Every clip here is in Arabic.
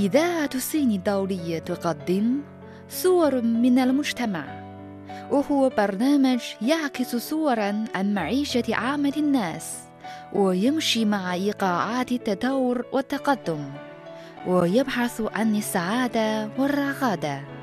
إذاعة الصين الدولية تقدم صور من المجتمع. وهو برنامج يعكس صورا عن معيشة عامة الناس ويمشي مع إيقاعات التطور والتقدم ويبحث عن السعادة والرغادة.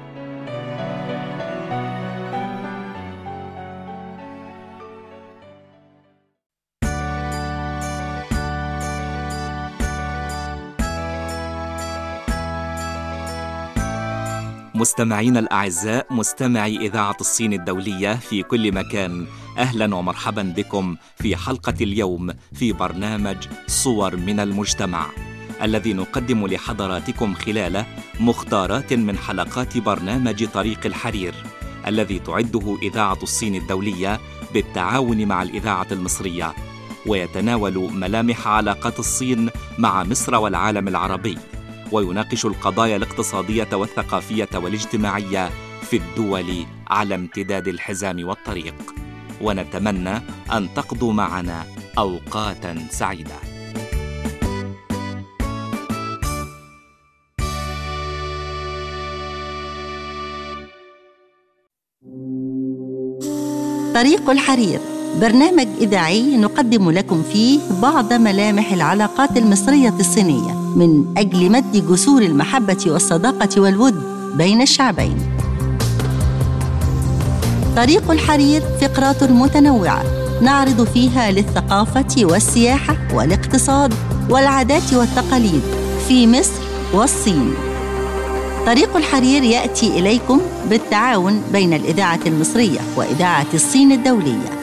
مستمعينا الأعزاء مستمعي إذاعة الصين الدولية في كل مكان أهلا ومرحبا بكم في حلقة اليوم في برنامج صور من المجتمع الذي نقدم لحضراتكم خلاله مختارات من حلقات برنامج طريق الحرير الذي تعده إذاعة الصين الدولية بالتعاون مع الإذاعة المصرية ويتناول ملامح علاقات الصين مع مصر والعالم العربي. ويناقش القضايا الاقتصادية والثقافية والاجتماعية في الدول على امتداد الحزام والطريق. ونتمنى أن تقضوا معنا أوقاتا سعيدة. طريق الحرير. برنامج إذاعي نقدم لكم فيه بعض ملامح العلاقات المصرية الصينية من أجل مد جسور المحبة والصداقة والود بين الشعبين. طريق الحرير فقرات متنوعة نعرض فيها للثقافة والسياحة والاقتصاد والعادات والتقاليد في مصر والصين. طريق الحرير يأتي إليكم بالتعاون بين الإذاعة المصرية وإذاعة الصين الدولية.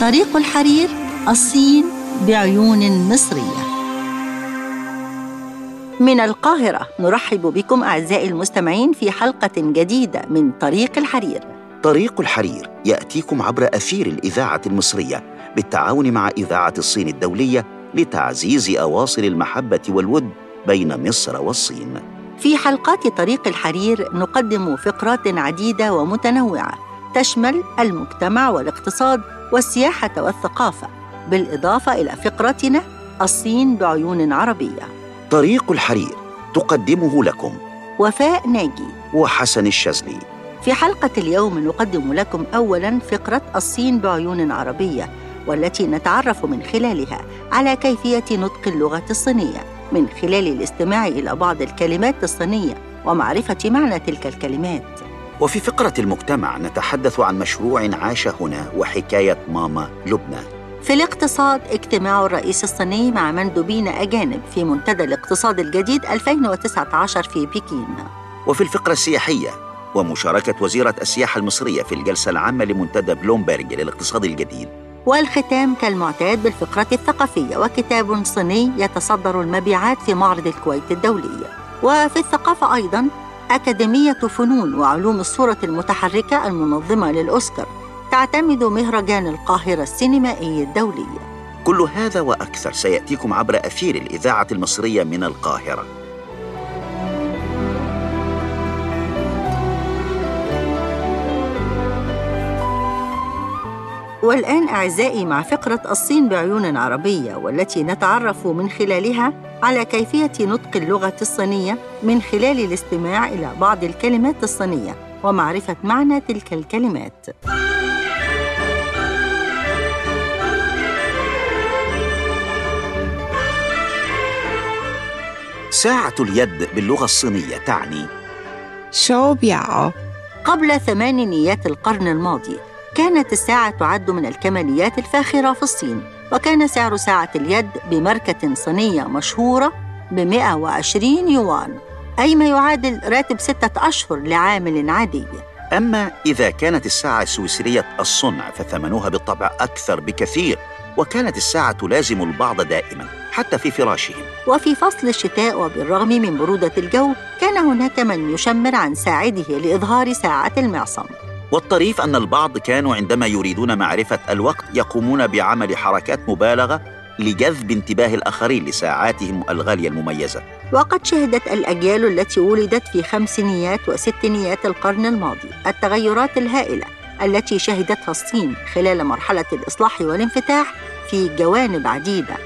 طريق الحرير الصين بعيون مصرية. من القاهرة نرحب بكم أعزائي المستمعين في حلقة جديدة من طريق الحرير. طريق الحرير يأتيكم عبر أثير الإذاعة المصرية بالتعاون مع إذاعة الصين الدولية لتعزيز أواصر المحبة والود بين مصر والصين. في حلقات طريق الحرير نقدم فقرات عديدة ومتنوعة تشمل المجتمع والاقتصاد والسياحة والثقافة بالإضافة إلى فقرتنا الصين بعيون عربية. طريق الحرير تقدمه لكم. وفاء ناجي. وحسن الشاذلي. في حلقة اليوم نقدم لكم أولاً فقرة الصين بعيون عربية والتي نتعرف من خلالها على كيفية نطق اللغة الصينية من خلال الاستماع إلى بعض الكلمات الصينية ومعرفة معنى تلك الكلمات. وفي فقرة المجتمع نتحدث عن مشروع عاش هنا وحكاية ماما لبنى في الاقتصاد اجتماع الرئيس الصيني مع مندوبين أجانب في منتدى الاقتصاد الجديد 2019 في بكين. وفي الفقرة السياحية ومشاركة وزيرة السياحة المصرية في الجلسة العامة لمنتدى بلومبرج للاقتصاد الجديد. والختام كالمعتاد بالفقرة الثقافية وكتاب صيني يتصدر المبيعات في معرض الكويت الدولي. وفي الثقافة أيضاً أكاديمية فنون وعلوم الصورة المتحركة المنظمة للأوسكار تعتمد مهرجان القاهرة السينمائي الدولي. كل هذا وأكثر سيأتيكم عبر أثير الإذاعة المصرية من القاهرة. والآن أعزائي مع فقرة الصين بعيون عربية والتي نتعرف من خلالها على كيفية نطق اللغة الصينية من خلال الاستماع إلى بعض الكلمات الصينية ومعرفة معنى تلك الكلمات. ساعة اليد باللغة الصينية تعني 手表 قبل ثمانينيات القرن الماضي كانت الساعة تعد من الكماليات الفاخرة في الصين وكان سعر ساعة اليد بماركة صينية مشهورة ب 120 يوان أي ما يعادل راتب ستة أشهر لعامل عادي. أما إذا كانت الساعة السويسرية الصنع فثمنها بالطبع أكثر بكثير وكانت الساعة تلازم البعض دائما حتى في فراشهم. وفي فصل الشتاء وبالرغم من برودة الجو كان هناك من يشمر عن ساعده لإظهار ساعة المعصم. والطريف أن البعض كانوا عندما يريدون معرفة الوقت يقومون بعمل حركات مبالغة لجذب انتباه الآخرين لساعاتهم الغالية المميزة. وقد شهدت الأجيال التي ولدت في خمسينيات وستينيات القرن الماضي التغيرات الهائلة التي شهدتها الصين خلال مرحلة الإصلاح والانفتاح في جوانب عديدة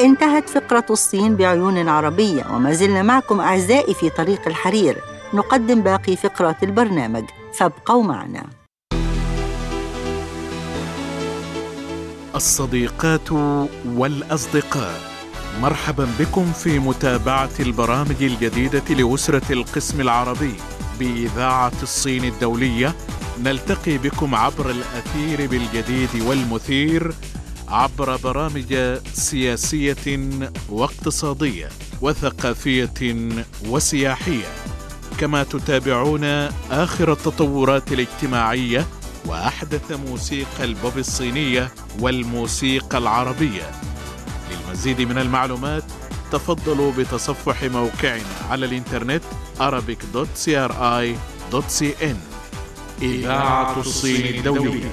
انتهت فقرة الصين بعيون عربية وما زلنا معكم أعزائي في طريق الحرير. نقدم باقي فقرات البرنامج. فابقوا معنا. الصديقات والأصدقاء مرحبا بكم في متابعة البرامج الجديدة لأسرة القسم العربي بإذاعة الصين الدولية. نلتقي بكم عبر الأثير بالجديد والمثير عبر برامج سياسية واقتصادية وثقافية وسياحية. كما تتابعون آخر التطورات الاجتماعية وأحدث موسيقى البوب الصينية والموسيقى العربية. للمزيد من المعلومات تفضلوا بتصفح موقعنا على الإنترنت arabic.cri.cn إذاعة الصين الدولية.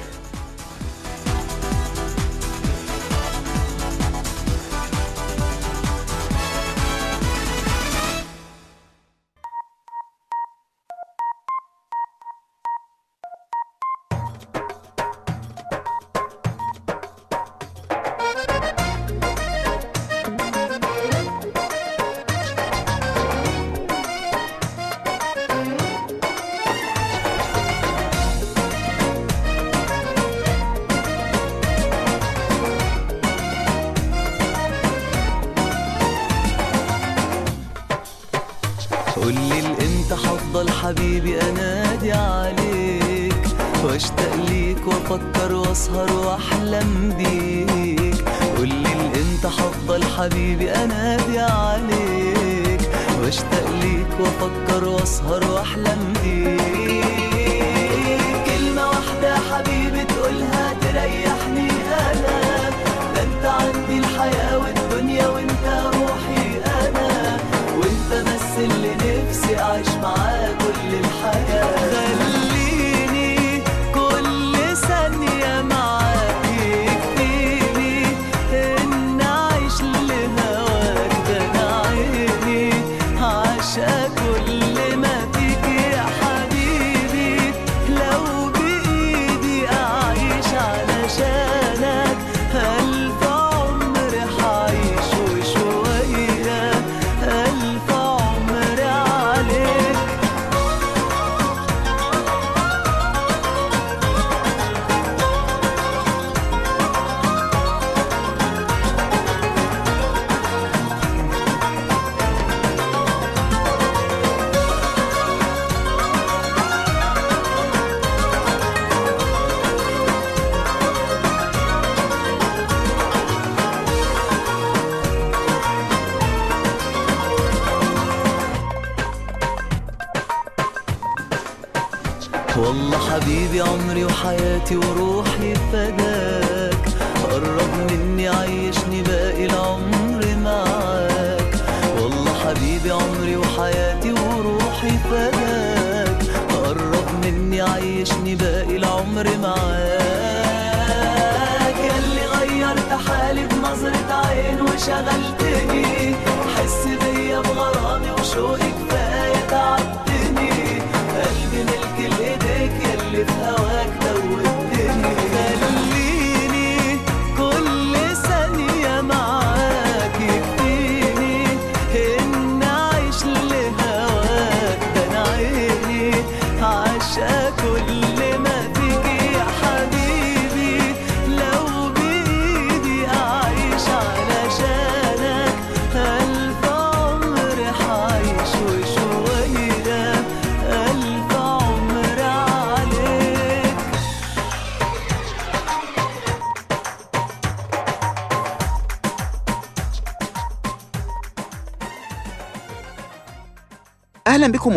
وافكر واسهر واحلم بيك. قولي الامتى هفضل حبيبي انادي عليك. واشتاق ليك وافكر واسهر واحلم بيك. كلمة واحدة حبيبي تقولها تريحني أنا. ده انت عندي الحياة والدنيا وانت روحي أنا. وانت بس اللي نفسي أعيش معاه كل الحياة.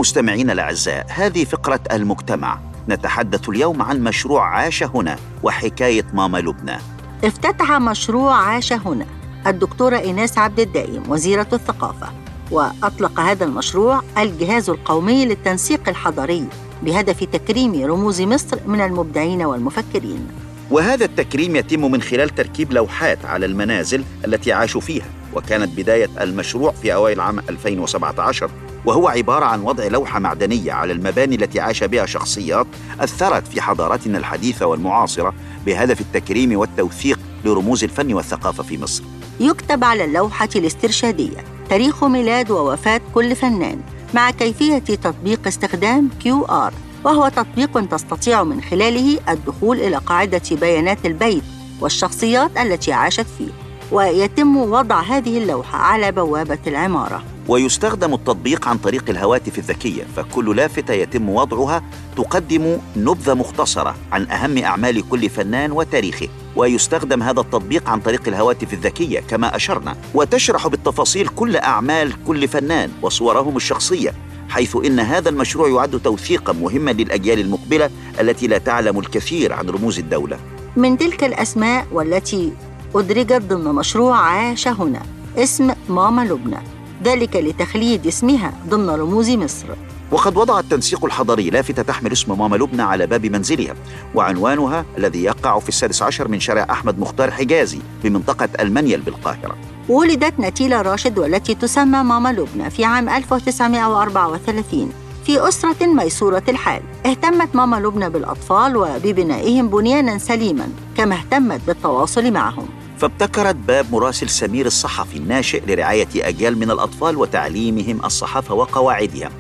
مستمعينا الأعزاء هذه فقرة المجتمع. نتحدث اليوم عن مشروع عاش هنا وحكاية ماما لبنى. افتتح مشروع عاش هنا الدكتورة إيناس عبد الدائم وزيرة الثقافة. وأطلق هذا المشروع الجهاز القومي للتنسيق الحضري بهدف تكريم رموز مصر من المبدعين والمفكرين. وهذا التكريم يتم من خلال تركيب لوحات على المنازل التي عاشوا فيها وكانت بداية المشروع في أوائل عام 2017 وهو عبارة عن وضع لوحة معدنية على المباني التي عاش بها شخصيات أثرت في حضارتنا الحديثة والمعاصرة بهدف التكريم والتوثيق لرموز الفن والثقافة في مصر. يكتب على اللوحة الاسترشادية تاريخ ميلاد ووفاة كل فنان مع كيفية تطبيق استخدام QR وهو تطبيق تستطيع من خلاله الدخول إلى قاعدة بيانات البيت والشخصيات التي عاشت فيه ويتم وضع هذه اللوحة على بوابة العمارة. ويستخدم التطبيق عن طريق الهواتف الذكية فكل لافتة يتم وضعها تقدم نبذة مختصرة عن أهم أعمال كل فنان وتاريخه. ويستخدم هذا التطبيق عن طريق الهواتف الذكية كما أشرنا وتشرح بالتفاصيل كل أعمال كل فنان وصورهم الشخصية حيث إن هذا المشروع يعد توثيقا مهما للأجيال المقبلة التي لا تعلم الكثير عن رموز الدولة. من تلك الأسماء والتي أدرجت ضمن مشروع عاش هنا اسم ماما لبنى. ذلك لتخليد اسمها ضمن رموز مصر. وقد وضع التنسيق الحضري لافتة تحمل اسم ماما لبنى على باب منزلها وعنوانها الذي يقع في السادس عشر من شارع أحمد مختار حجازي بمنطقة المنيل بالقاهرة. ولدت نتيلة راشد والتي تسمى ماما لبنى في عام 1934 في أسرة ميسورة الحال. اهتمت ماما لبنى بالأطفال وببنائهم بنيانا سليما كما اهتمت بالتواصل معهم. فابتكرت باب مراسل سمير الصحفي الناشئ لرعاية أجيال من الأطفال وتعليمهم الصحافة وقواعدها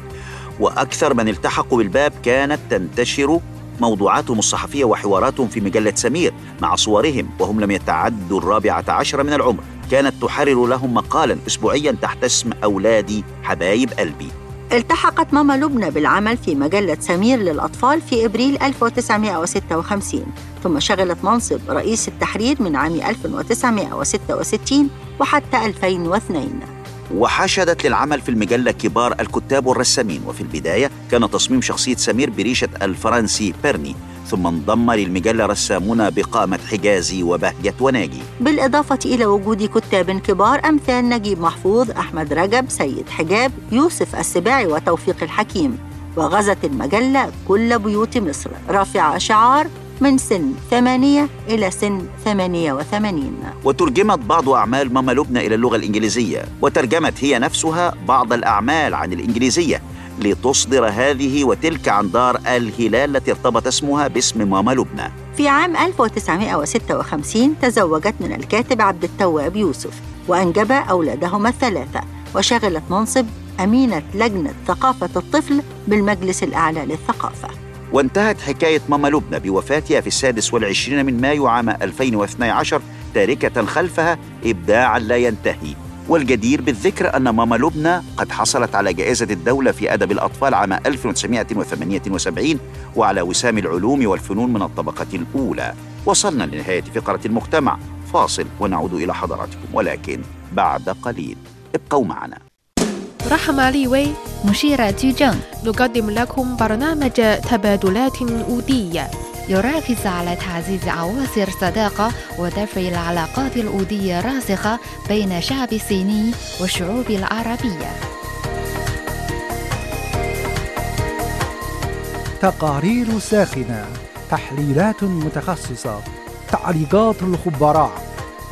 وأكثر من التحقوا بالباب كانت تنتشر موضوعاتهم الصحفية وحواراتهم في مجلة سمير مع صورهم وهم لم يتعدوا الرابعة عشر من العمر. كانت تحرر لهم مقالا أسبوعيا تحت اسم أولادي حبايب قلبي. التحقت ماما لبنى بالعمل في مجلة سمير للأطفال في إبريل 1956 ثم شغلت منصب رئيس التحرير من عام 1966 وحتى 2002 وحشدت للعمل في المجلة كبار الكتاب والرسامين وفي البداية كان تصميم شخصية سمير بريشة الفرنسي بيرني ثم انضم للمجلة رسامون بقامة حجازي وبهجة وناجي. بالإضافة إلى وجود كتاب كبار أمثال نجيب محفوظ أحمد رجب سيد حجاب يوسف السباعي وتوفيق الحكيم وغزت المجلة كل بيوت مصر. رافعة شعار من سن ثمانية إلى سن ثمانية وثمانين. وترجمت بعض أعمال ماما لبنى إلى اللغة الإنجليزية وترجمت هي نفسها بعض الأعمال عن الإنجليزية لتصدر هذه وتلك عن دار الهلال التي ارتبط اسمها باسم ماما لبنى. في عام 1956 تزوجت من الكاتب عبد التواب يوسف وأنجب أولادهما الثلاثة وشغلت منصب أمينة لجنة ثقافة الطفل بالمجلس الأعلى للثقافة. وانتهت حكاية ماما لبنى بوفاتها في السادس والعشرين من مايو عام 2012 تاركة خلفها إبداعا لا ينتهي. والجدير بالذكر أن ماما لبنى قد حصلت على جائزة الدولة في أدب الأطفال عام 1978 وعلى وسام العلوم والفنون من الطبقة الأولى. وصلنا لنهاية فقرة المجتمع. فاصل ونعود إلى حضراتكم ولكن بعد قليل. ابقوا معنا. رحمة لي وي مشيرة جوجن نقدم لكم برنامج تبادلات أودية يركز على تعزيز عواصر الصداقة ودفع العلاقات الأودية الراسخة بين الشعب الصيني والشعوب العربية. تقارير ساخنة تحليلات متخصصة تعليقات الخبراء.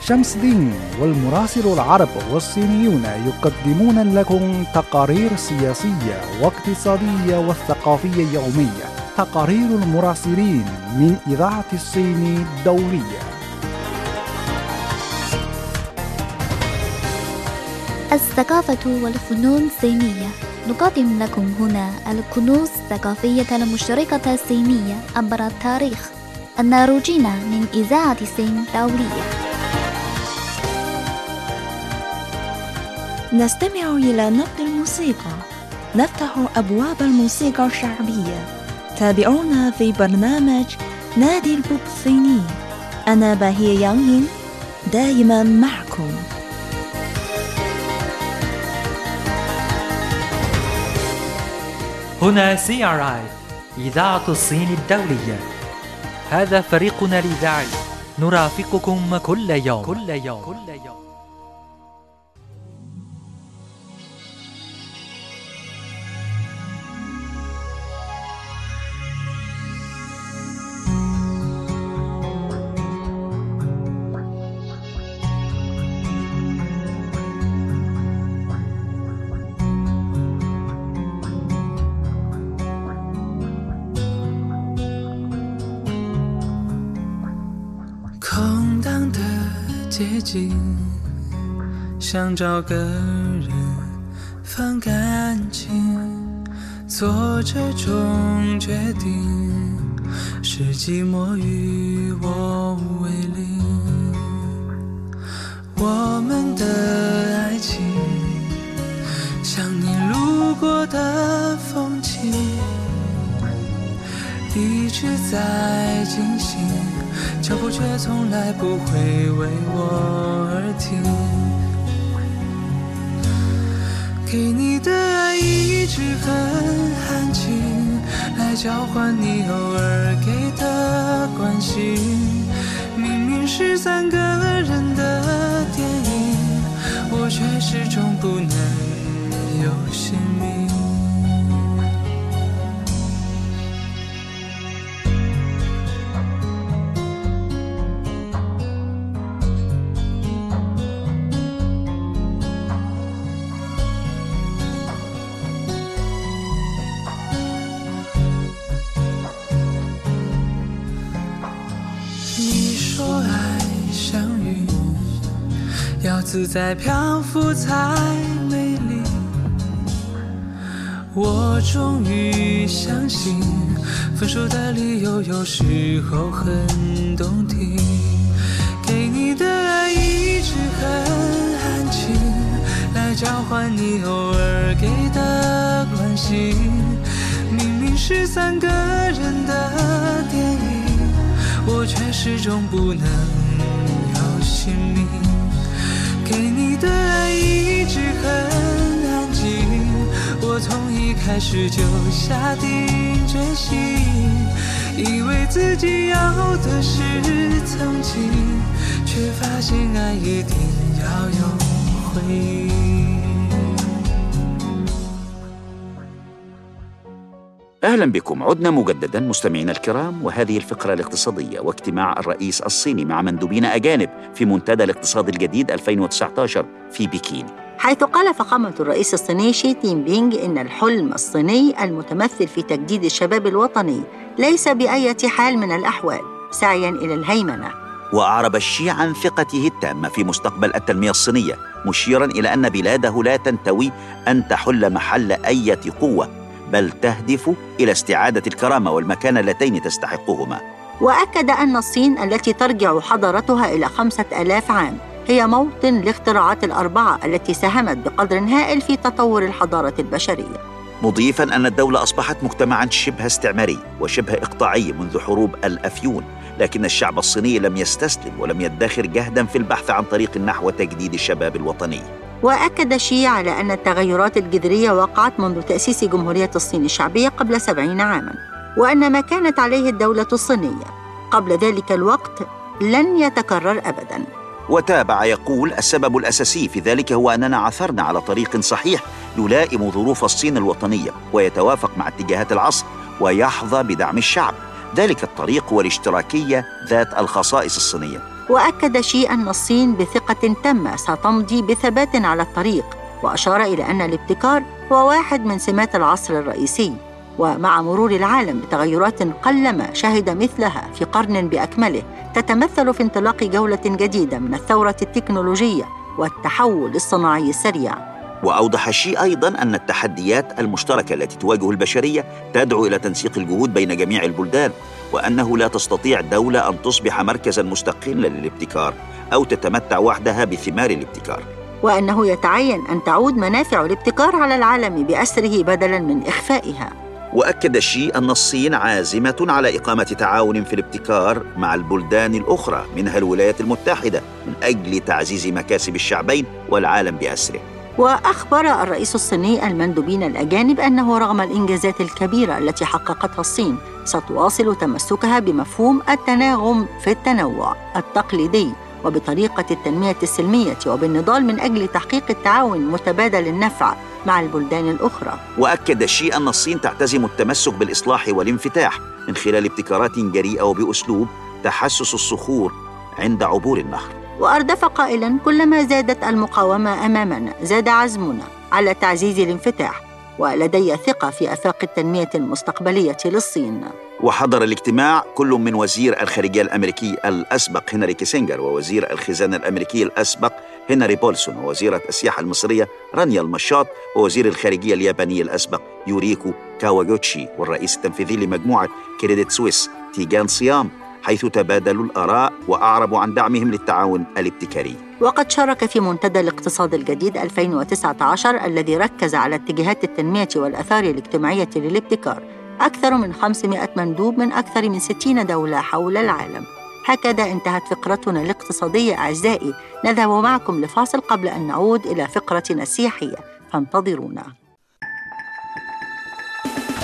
شمس دين والمراسل العرب والصينيون يقدمون لكم تقارير سياسية واقتصادية والثقافية يومية. تقارير المراسلين من إذاعة الصين الدولية. الثقافة والفنون الصينية. نقدم لكم هنا الكنوز الثقافية المشتركة الصينية عبر التاريخ. الناروجين من إذاعة الصين الدولية. نستمع إلى نبض الموسيقى. نفتح أبواب الموسيقى الشعبية. تابعونا في برنامج نادي البوب الصيني أنا باهية يانغين دائما معكم. هنا CRI إذاعة الصين الدولية. هذا فريقنا الإذاعي. نرافقكم كل يوم. كل يوم. كل يوم. 想找个人放感情，做这种决定，是寂寞与我为邻。我们的爱情，像你路过的风景，一直在进行，脚步却从来不会为我而停。给你的爱一直很安静，来交换你偶尔给的关心。明明是三个人的电影，我却始终不能有姓名。要自在漂浮才美丽。我终于相信，分手的理由有时候很动听。给你的爱一直很安静，来交换你偶尔给的关心。明明是三个人的电影。我却始终不能有姓名。一直很安静，我从一开始就下定决心，以为自己要的是曾经，却发现爱一定要有回应。أهلا بكم عدنا مجددا مستمعينا الكرام وهذه الفقرة الاقتصادية واجتماع الرئيس الصيني مع مندوبين أجانب في منتدى الاقتصاد الجديد 2019 في بكين. حيث قال فخامة الرئيس الصيني شي جين بينغ إن الحلم الصيني المتمثل في تجديد الشباب الوطني ليس بأية حال من الأحوال سعيا إلى الهيمنة وأعرب الشي عن ثقته التامة في مستقبل التنمية الصينية مشيرا إلى أن بلاده لا تنتوي أن تحل محل أية قوة بل تهدف إلى استعادة الكرامة والمكانه اللتين تستحقهما. وأكد أن الصين التي ترجع حضارتها إلى خمسة آلاف عام هي موطن الاختراعات الأربعة التي ساهمت بقدر هائل في تطور الحضارة البشرية. مضيفا أن الدولة أصبحت مجتمعا شبه استعماري وشبه إقطاعي منذ حروب الأفيون لكن الشعب الصيني لم يستسلم ولم يدخر جهدا في البحث عن طريق نحو تجديد الشباب الوطني. وأكد شي على أن التغيرات الجذرية وقعت منذ تأسيس جمهورية الصين الشعبية قبل سبعين عاماً وأن ما كانت عليه الدولة الصينية. قبل ذلك الوقت لن يتكرر أبداً. وتابع يقول السبب الأساسي في ذلك هو أننا عثرنا على طريق صحيح يلائم ظروف الصين الوطنية ويتوافق مع اتجاهات العصر ويحظى بدعم الشعب. ذلك الطريق هو الاشتراكيه ذات الخصائص الصينية. وأكد شي أن الصين بثقة تامة ستمضي بثبات على الطريق وأشار إلى أن الابتكار هو واحد من سمات العصر الرئيسي ومع مرور العالم بتغيرات قلما شهد مثلها في قرن بأكمله تتمثل في انطلاق جولة جديدة من الثورة التكنولوجية والتحول الصناعي السريع. وأوضح الشيء أيضا أن التحديات المشتركة التي تواجه البشرية تدعو إلى تنسيق الجهود بين جميع البلدان وأنه لا تستطيع دولة أن تصبح مركزا مستقلا للابتكار أو تتمتع وحدها بثمار الابتكار. وأنه يتعين أن تعود منافع الابتكار على العالم بأسره بدلاً من إخفائها. وأكد الشي أن الصين عازمة على إقامة تعاون في الابتكار مع البلدان الأخرى منها الولايات المتحدة من أجل تعزيز مكاسب الشعبين والعالم بأسره. وأخبر الرئيس الصيني المندوبين الأجانب أنه رغم الإنجازات الكبيرة التي حققتها الصين ستواصل تمسكها بمفهوم التناغم في التنوع التقليدي. وبطريقة التنمية السلمية وبالنضال من أجل تحقيق التعاون متبادل النفع مع البلدان الأخرى. وأكد الشي أن الصين تعتزم التمسك بالإصلاح والانفتاح من خلال ابتكارات جريئة وبأسلوب تحسس الصخور عند عبور النهر. وأردف قائلا كلما زادت المقاومة أمامنا زاد عزمنا على تعزيز الانفتاح ولدي ثقة في آفاق التنمية المستقبلية للصين. وحضر الاجتماع كل من وزير الخارجية الأمريكي الأسبق هنري كيسنجر ووزير الخزانة الأمريكي الأسبق هنري بولسون ووزيرة السياحة المصرية رانيا المشاط ووزير الخارجية الياباني الأسبق يوريكو كاواغوتشي والرئيس التنفيذي لمجموعة كريديت سويس تيجان صيام. حيث تبادلوا الآراء وأعربوا عن دعمهم للتعاون الابتكاري. وقد شارك في منتدى الاقتصاد الجديد 2019 الذي ركز على اتجاهات التنمية والأثار الاجتماعية للابتكار أكثر من 500 مندوب من أكثر من 60 دولة حول العالم. هكذا انتهت فقرتنا الاقتصادية أعزائي. نذهب معكم لفاصل قبل أن نعود إلى فقرتنا السياحية. فانتظرونا.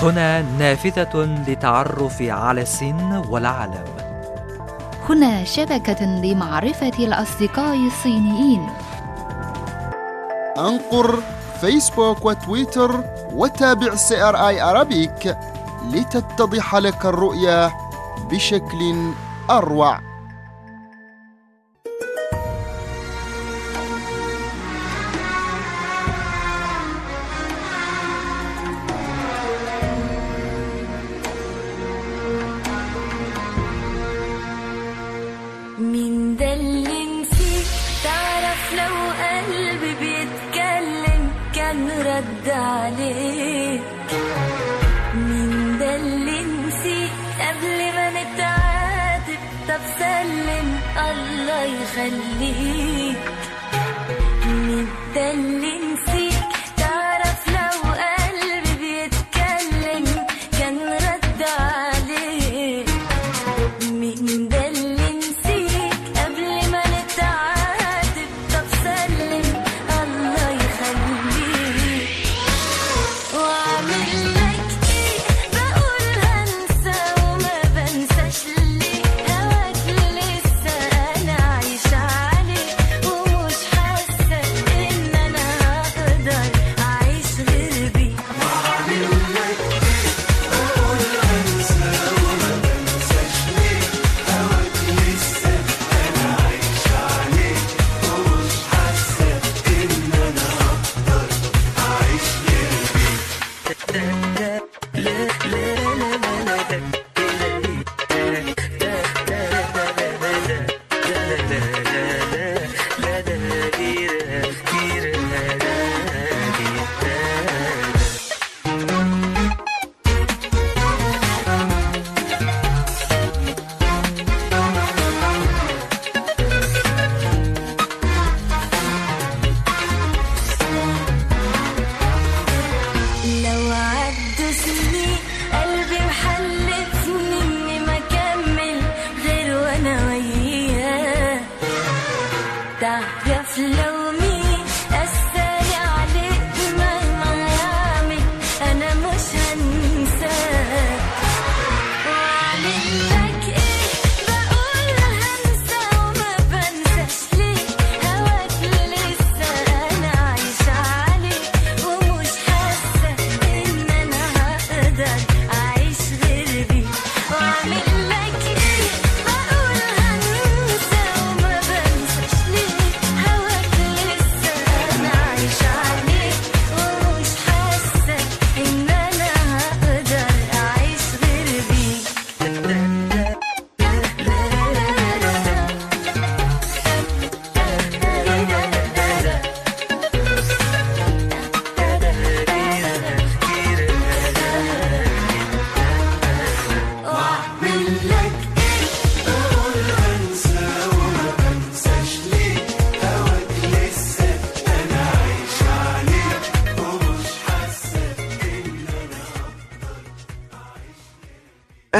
هنا نافذة للتعرف على الصين والعالم. هنا شبكة لمعرفة الأصدقاء الصينيين. أنقر فيسبوك وتويتر وتابع CRI Arabic لتتضح لك الرؤية بشكل أروع.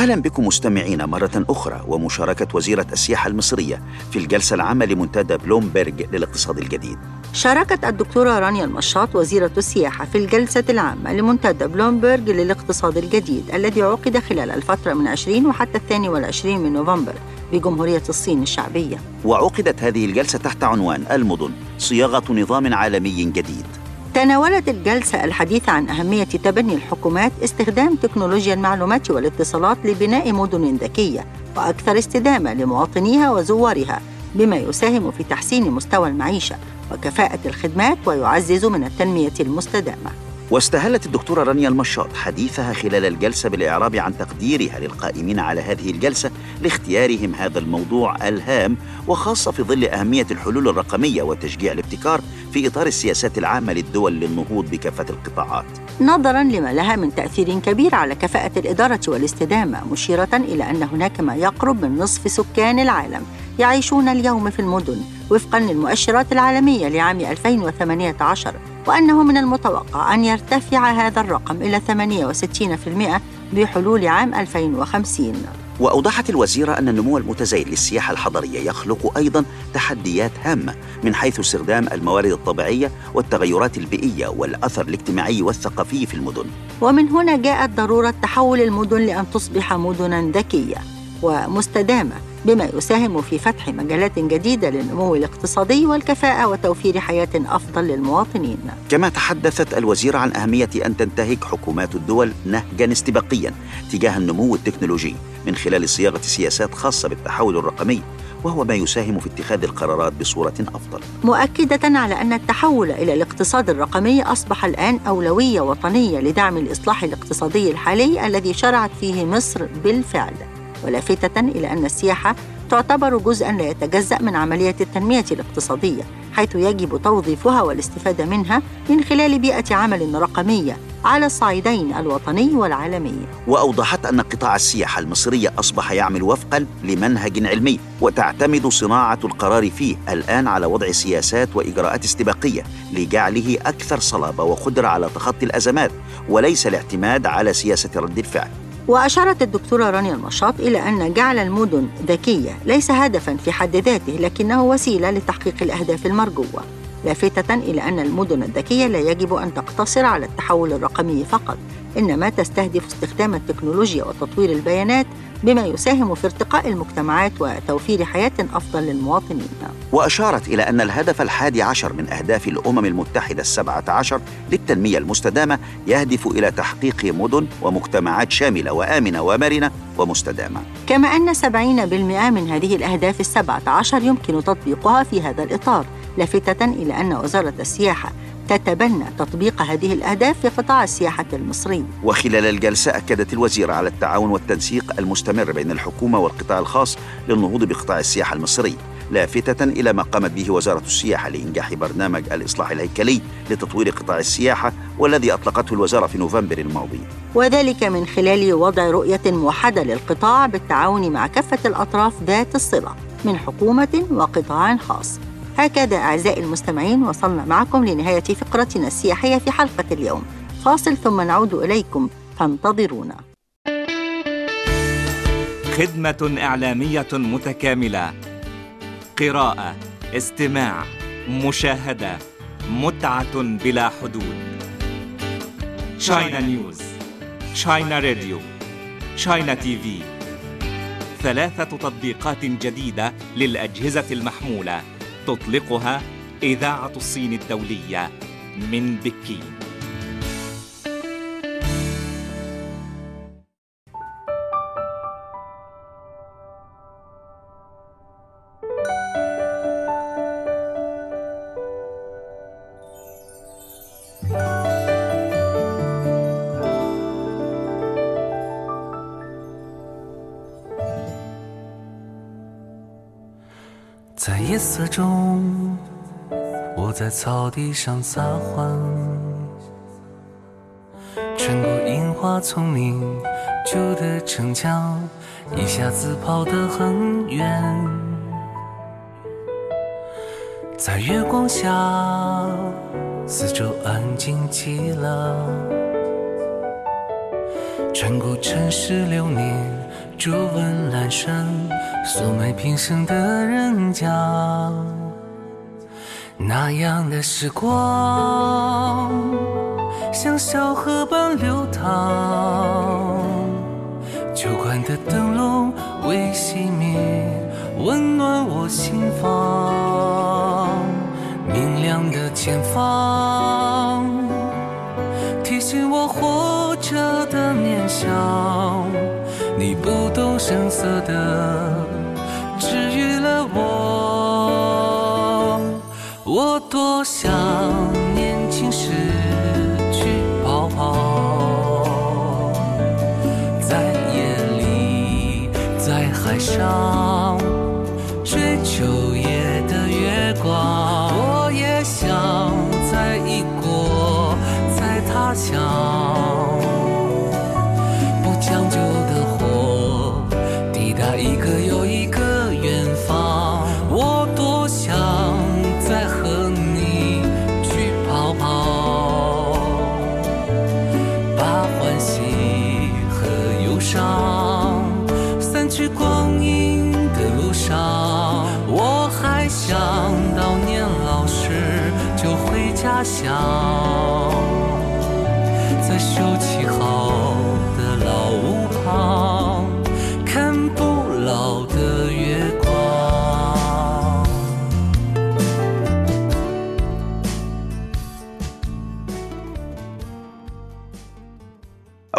أهلا بكم مستمعين مرة أخرى ومشاركة وزيرة السياحة المصرية في الجلسة العامة لمنتدى بلومبرج للاقتصاد الجديد. شاركت الدكتورة رانيا المشاط وزيرة السياحة في الجلسة العامة لمنتدى بلومبرج للاقتصاد الجديد الذي عقد خلال الفترة من 20 وحتى الثاني والعشرين من نوفمبر بجمهورية الصين الشعبية. وعقدت هذه الجلسة تحت عنوان المدن صياغة نظام عالمي جديد. تناولت الجلسة الحديث عن أهمية تبني الحكومات استخدام تكنولوجيا المعلومات والاتصالات لبناء مدن ذكية وأكثر استدامة لمواطنيها وزوارها بما يساهم في تحسين مستوى المعيشة وكفاءة الخدمات ويعزز من التنمية المستدامة. واستهلت الدكتورة رانيا المشاط حديثها خلال الجلسة بالإعراب عن تقديرها للقائمين على هذه الجلسة لاختيارهم هذا الموضوع الهام وخاصة في ظل أهمية الحلول الرقمية وتشجيع الابتكار في إطار السياسات العامة للدول للنهوض بكافة القطاعات. نظرا لما لها من تأثير كبير على كفاءة الإدارة والاستدامة مشيرة إلى أن هناك ما يقرب من نصف سكان العالم يعيشون اليوم في المدن وفقا للمؤشرات العالمية لعام 2018 وأنه من المتوقع أن يرتفع هذا الرقم إلى 68% بحلول عام 2050 وأوضحت الوزيرة أن النمو المتزايد للسياحة الحضرية يخلق أيضا تحديات هامة من حيث استخدام الموارد الطبيعية والتغيرات البيئية والأثر الاجتماعي والثقافي في المدن. ومن هنا جاءت ضرورة تحول المدن لأن تصبح مدنا ذكية ومستدامة. بما يساهم في فتح مجالات جديدة للنمو الاقتصادي والكفاءة وتوفير حياة أفضل للمواطنين. كما تحدثت الوزيرة عن أهمية أن تنتهج حكومات الدول نهجا استباقيا تجاه النمو التكنولوجي من خلال صياغة سياسات خاصة بالتحول الرقمي وهو ما يساهم في اتخاذ القرارات بصورة أفضل. مؤكدة على أن التحول إلى الاقتصاد الرقمي أصبح الآن أولوية وطنية لدعم الإصلاح الاقتصادي الحالي الذي شرعت فيه مصر بالفعل. ولافتة إلى أن السياحة تعتبر جزءا لا يتجزأ من عملية التنمية الاقتصادية حيث يجب توظيفها والاستفادة منها من خلال بيئة عمل رقمية على الصعيدين الوطني والعالمي. وأوضحت أن قطاع السياحة المصرية أصبح يعمل وفقا لمنهج علمي وتعتمد صناعة القرار فيه الآن على وضع سياسات وإجراءات استباقية لجعله أكثر صلابة وقدرة على تخطي الأزمات وليس الاعتماد على سياسة رد الفعل. وأشارت الدكتورة رانيا المشاط إلى أن جعل المدن ذكية ليس هدفا في حد ذاته لكنه وسيلة لتحقيق الأهداف المرجوة. لافتة إلى أن المدن الذكية لا يجب أن تقتصر على التحول الرقمي فقط إنما تستهدف استخدام التكنولوجيا وتطوير البيانات بما يساهم في ارتقاء المجتمعات وتوفير حياة أفضل للمواطنين. وأشارت إلى أن الهدف الحادي عشر من أهداف الأمم المتحدة السبعة عشر للتنمية المستدامة يهدف إلى تحقيق مدن ومجتمعات شاملة وآمنة ومرنة ومستدامة. كما أن 70% من هذه الأهداف السبعة عشر يمكن تطبيقها في هذا الإطار لافتة إلى أن وزارة السياحة تتبنى تطبيق هذه الأهداف في قطاع السياحة المصري. وخلال الجلسة أكدت الوزيرة على التعاون والتنسيق المستمر بين الحكومة والقطاع الخاص للنهوض بقطاع السياحة المصري لافتة إلى ما قامت به وزارة السياحة لإنجاح برنامج الإصلاح الهيكلي لتطوير قطاع السياحة والذي أطلقته الوزارة في نوفمبر الماضي. وذلك من خلال وضع رؤية موحدة للقطاع بالتعاون مع كافة الأطراف ذات الصلة من حكومة وقطاع خاص. هكذا أعزائي المستمعين وصلنا معكم لنهاية فقرتنا السياحية في حلقة اليوم. فاصل ثم نعود إليكم فانتظرونا. خدمة إعلامية متكاملة. قراءة استماع مشاهدة متعة بلا حدود. شاينا نيوز شاينا راديو شاينا تي في ثلاثة تطبيقات جديدة للأجهزة المحمولة. تطلقها إذاعة الصين الدولية من بكين. 草地上撒欢，穿过樱花丛林，旧的城墙一下子跑得很远，在月光下，四周安静极了，穿过城市流年。竹纹阑珊，素昧平生的人家，那样的时光像小河般流淌。酒馆的灯笼未熄灭，温暖我心房。明亮的前方，提醒我活着的念想。你不动声色的多想想到年老时就回家乡，在修葺好的老屋旁。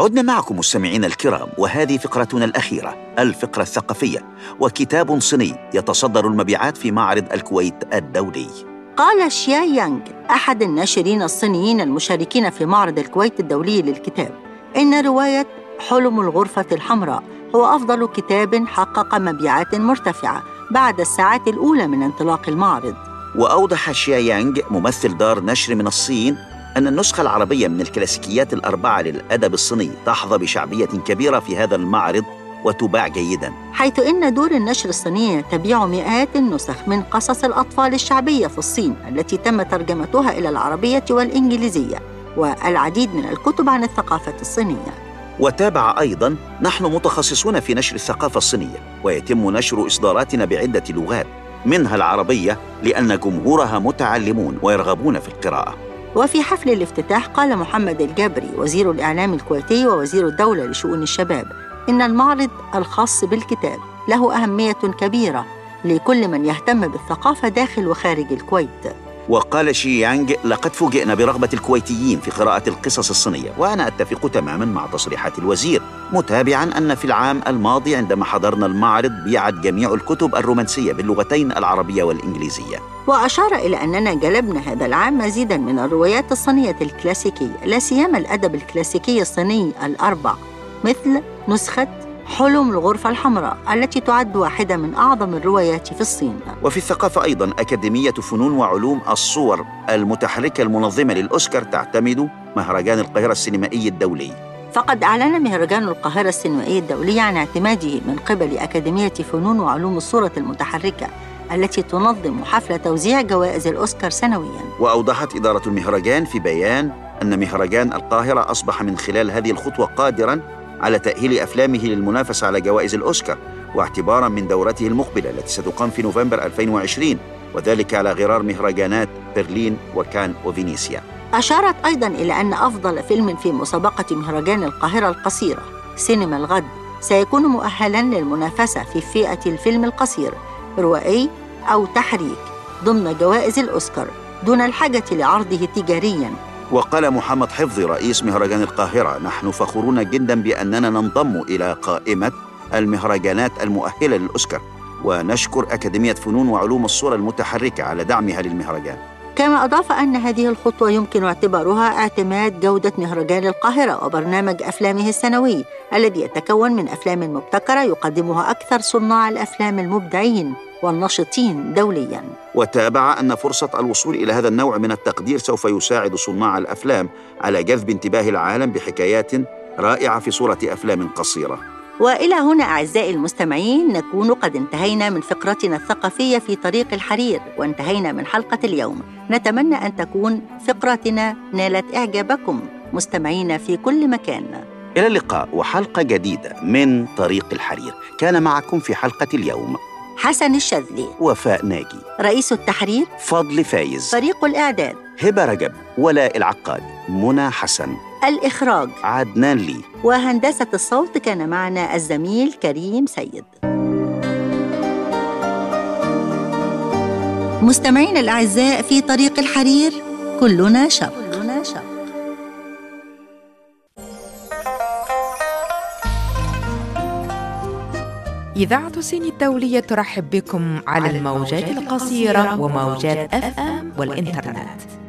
عدنا معكم مستمعينا الكرام وهذه فقرتنا الأخيرة الفقرة الثقافية وكتاب صيني يتصدر المبيعات في معرض الكويت الدولي. قال شيا يانغ أحد الناشرين الصينيين المشاركين في معرض الكويت الدولي للكتاب إن رواية حلم الغرفة الحمراء هو أفضل كتاب حقق مبيعات مرتفعة بعد الساعات الأولى من انطلاق المعرض. وأوضح شيا يانغ ممثل دار نشر من الصين أن النسخة العربية من الكلاسيكيات الأربعة للأدب الصيني تحظى بشعبية كبيرة في هذا المعرض وتباع جيداً. حيث إن دور النشر الصينية تبيع مئات النسخ من قصص الأطفال الشعبية في الصين التي تم ترجمتها إلى العربية والإنجليزية والعديد من الكتب عن الثقافة الصينية. وتابع أيضاً نحن متخصصون في نشر الثقافة الصينية ويتم نشر إصداراتنا بعدة لغات منها العربية لأن جمهورها متعلمون ويرغبون في القراءة. وفي حفل الافتتاح قال محمد الجبري وزير الإعلام الكويتي ووزير الدولة لشؤون الشباب إن المعرض الخاص بالكتاب له أهمية كبيرة لكل من يهتم بالثقافة داخل وخارج الكويت. وقال شي يانغ لقد فوجئنا برغبة الكويتيين في قراءة القصص الصينية وأنا أتفق تماما مع تصريحات الوزير متابعا أن في العام الماضي عندما حضرنا المعرض بيعت جميع الكتب الرومانسية باللغتين العربية والإنجليزية. وأشار إلى أننا جلبنا هذا العام مزيدا من الروايات الصينية الكلاسيكية لا سيما الأدب الكلاسيكي الصيني الأربع مثل نسخة حلم الغرفة الحمراء التي تعد واحدة من أعظم الروايات في الصين. وفي الثقافة أيضا أكاديمية فنون وعلوم الصور المتحركة المنظمة للأوسكار تعتمد مهرجان القاهرة السينمائي الدولي. فقد أعلن مهرجان القاهرة السينمائي الدولي عن اعتماده من قبل أكاديمية فنون وعلوم الصورة المتحركة التي تنظم حفل توزيع جوائز الأوسكار سنوياً. وأوضحت إدارة المهرجان في بيان أن مهرجان القاهرة أصبح من خلال هذه الخطوة قادراً على تأهيل أفلامه للمنافسة على جوائز الأوسكار واعتباراً من دورته المقبلة التي ستقام في نوفمبر 2020 وذلك على غرار مهرجانات برلين وكان وفينيسيا. أشارت أيضا إلى أن أفضل فيلم في مسابقة مهرجان القاهرة القصيرة سينما الغد سيكون مؤهلا للمنافسة في فئة الفيلم القصير روائي أو تحريك ضمن جوائز الأوسكار دون الحاجة لعرضه تجارياً. وقال محمد حفظي رئيس مهرجان القاهرة نحن فخورون جدا بأننا ننضم إلى قائمة المهرجانات المؤهلة للأوسكار ونشكر أكاديمية فنون وعلوم الصورة المتحركة على دعمها للمهرجان. كما أضاف أن هذه الخطوة يمكن اعتبارها اعتماد جودة مهرجان القاهرة وبرنامج أفلامه السنوي الذي يتكون من أفلام مبتكرة يقدمها أكثر صناع الأفلام المبدعين. والنشطين دولياً. وتابع أن فرصة الوصول إلى هذا النوع من التقدير سوف يساعد صناع الأفلام على جذب انتباه العالم بحكايات رائعة في صورة أفلام قصيرة. وإلى هنا أعزائي المستمعين نكون قد انتهينا من فقرتنا الثقافية في طريق الحرير وانتهينا من حلقة اليوم. نتمنى أن تكون فقرتنا نالت إعجابكم. مستمعينا في كل مكان. إلى اللقاء وحلقة جديدة من طريق الحرير. كان معكم في حلقة اليوم حسن الشاذلي وفاء ناجي. رئيس التحرير. فضل فايز. فريق الاعداد هبة رجب. ولاء العقاد. منى حسن. الإخراج. عدنان لي. وهندسة الصوت كان معنا الزميل كريم سيد. مستمعينا الأعزاء في طريق الحرير كلنا شر. إذاعة الصين الدولية ترحب بكم على الموجات القصيرة وموجات أف أم والإنترنت.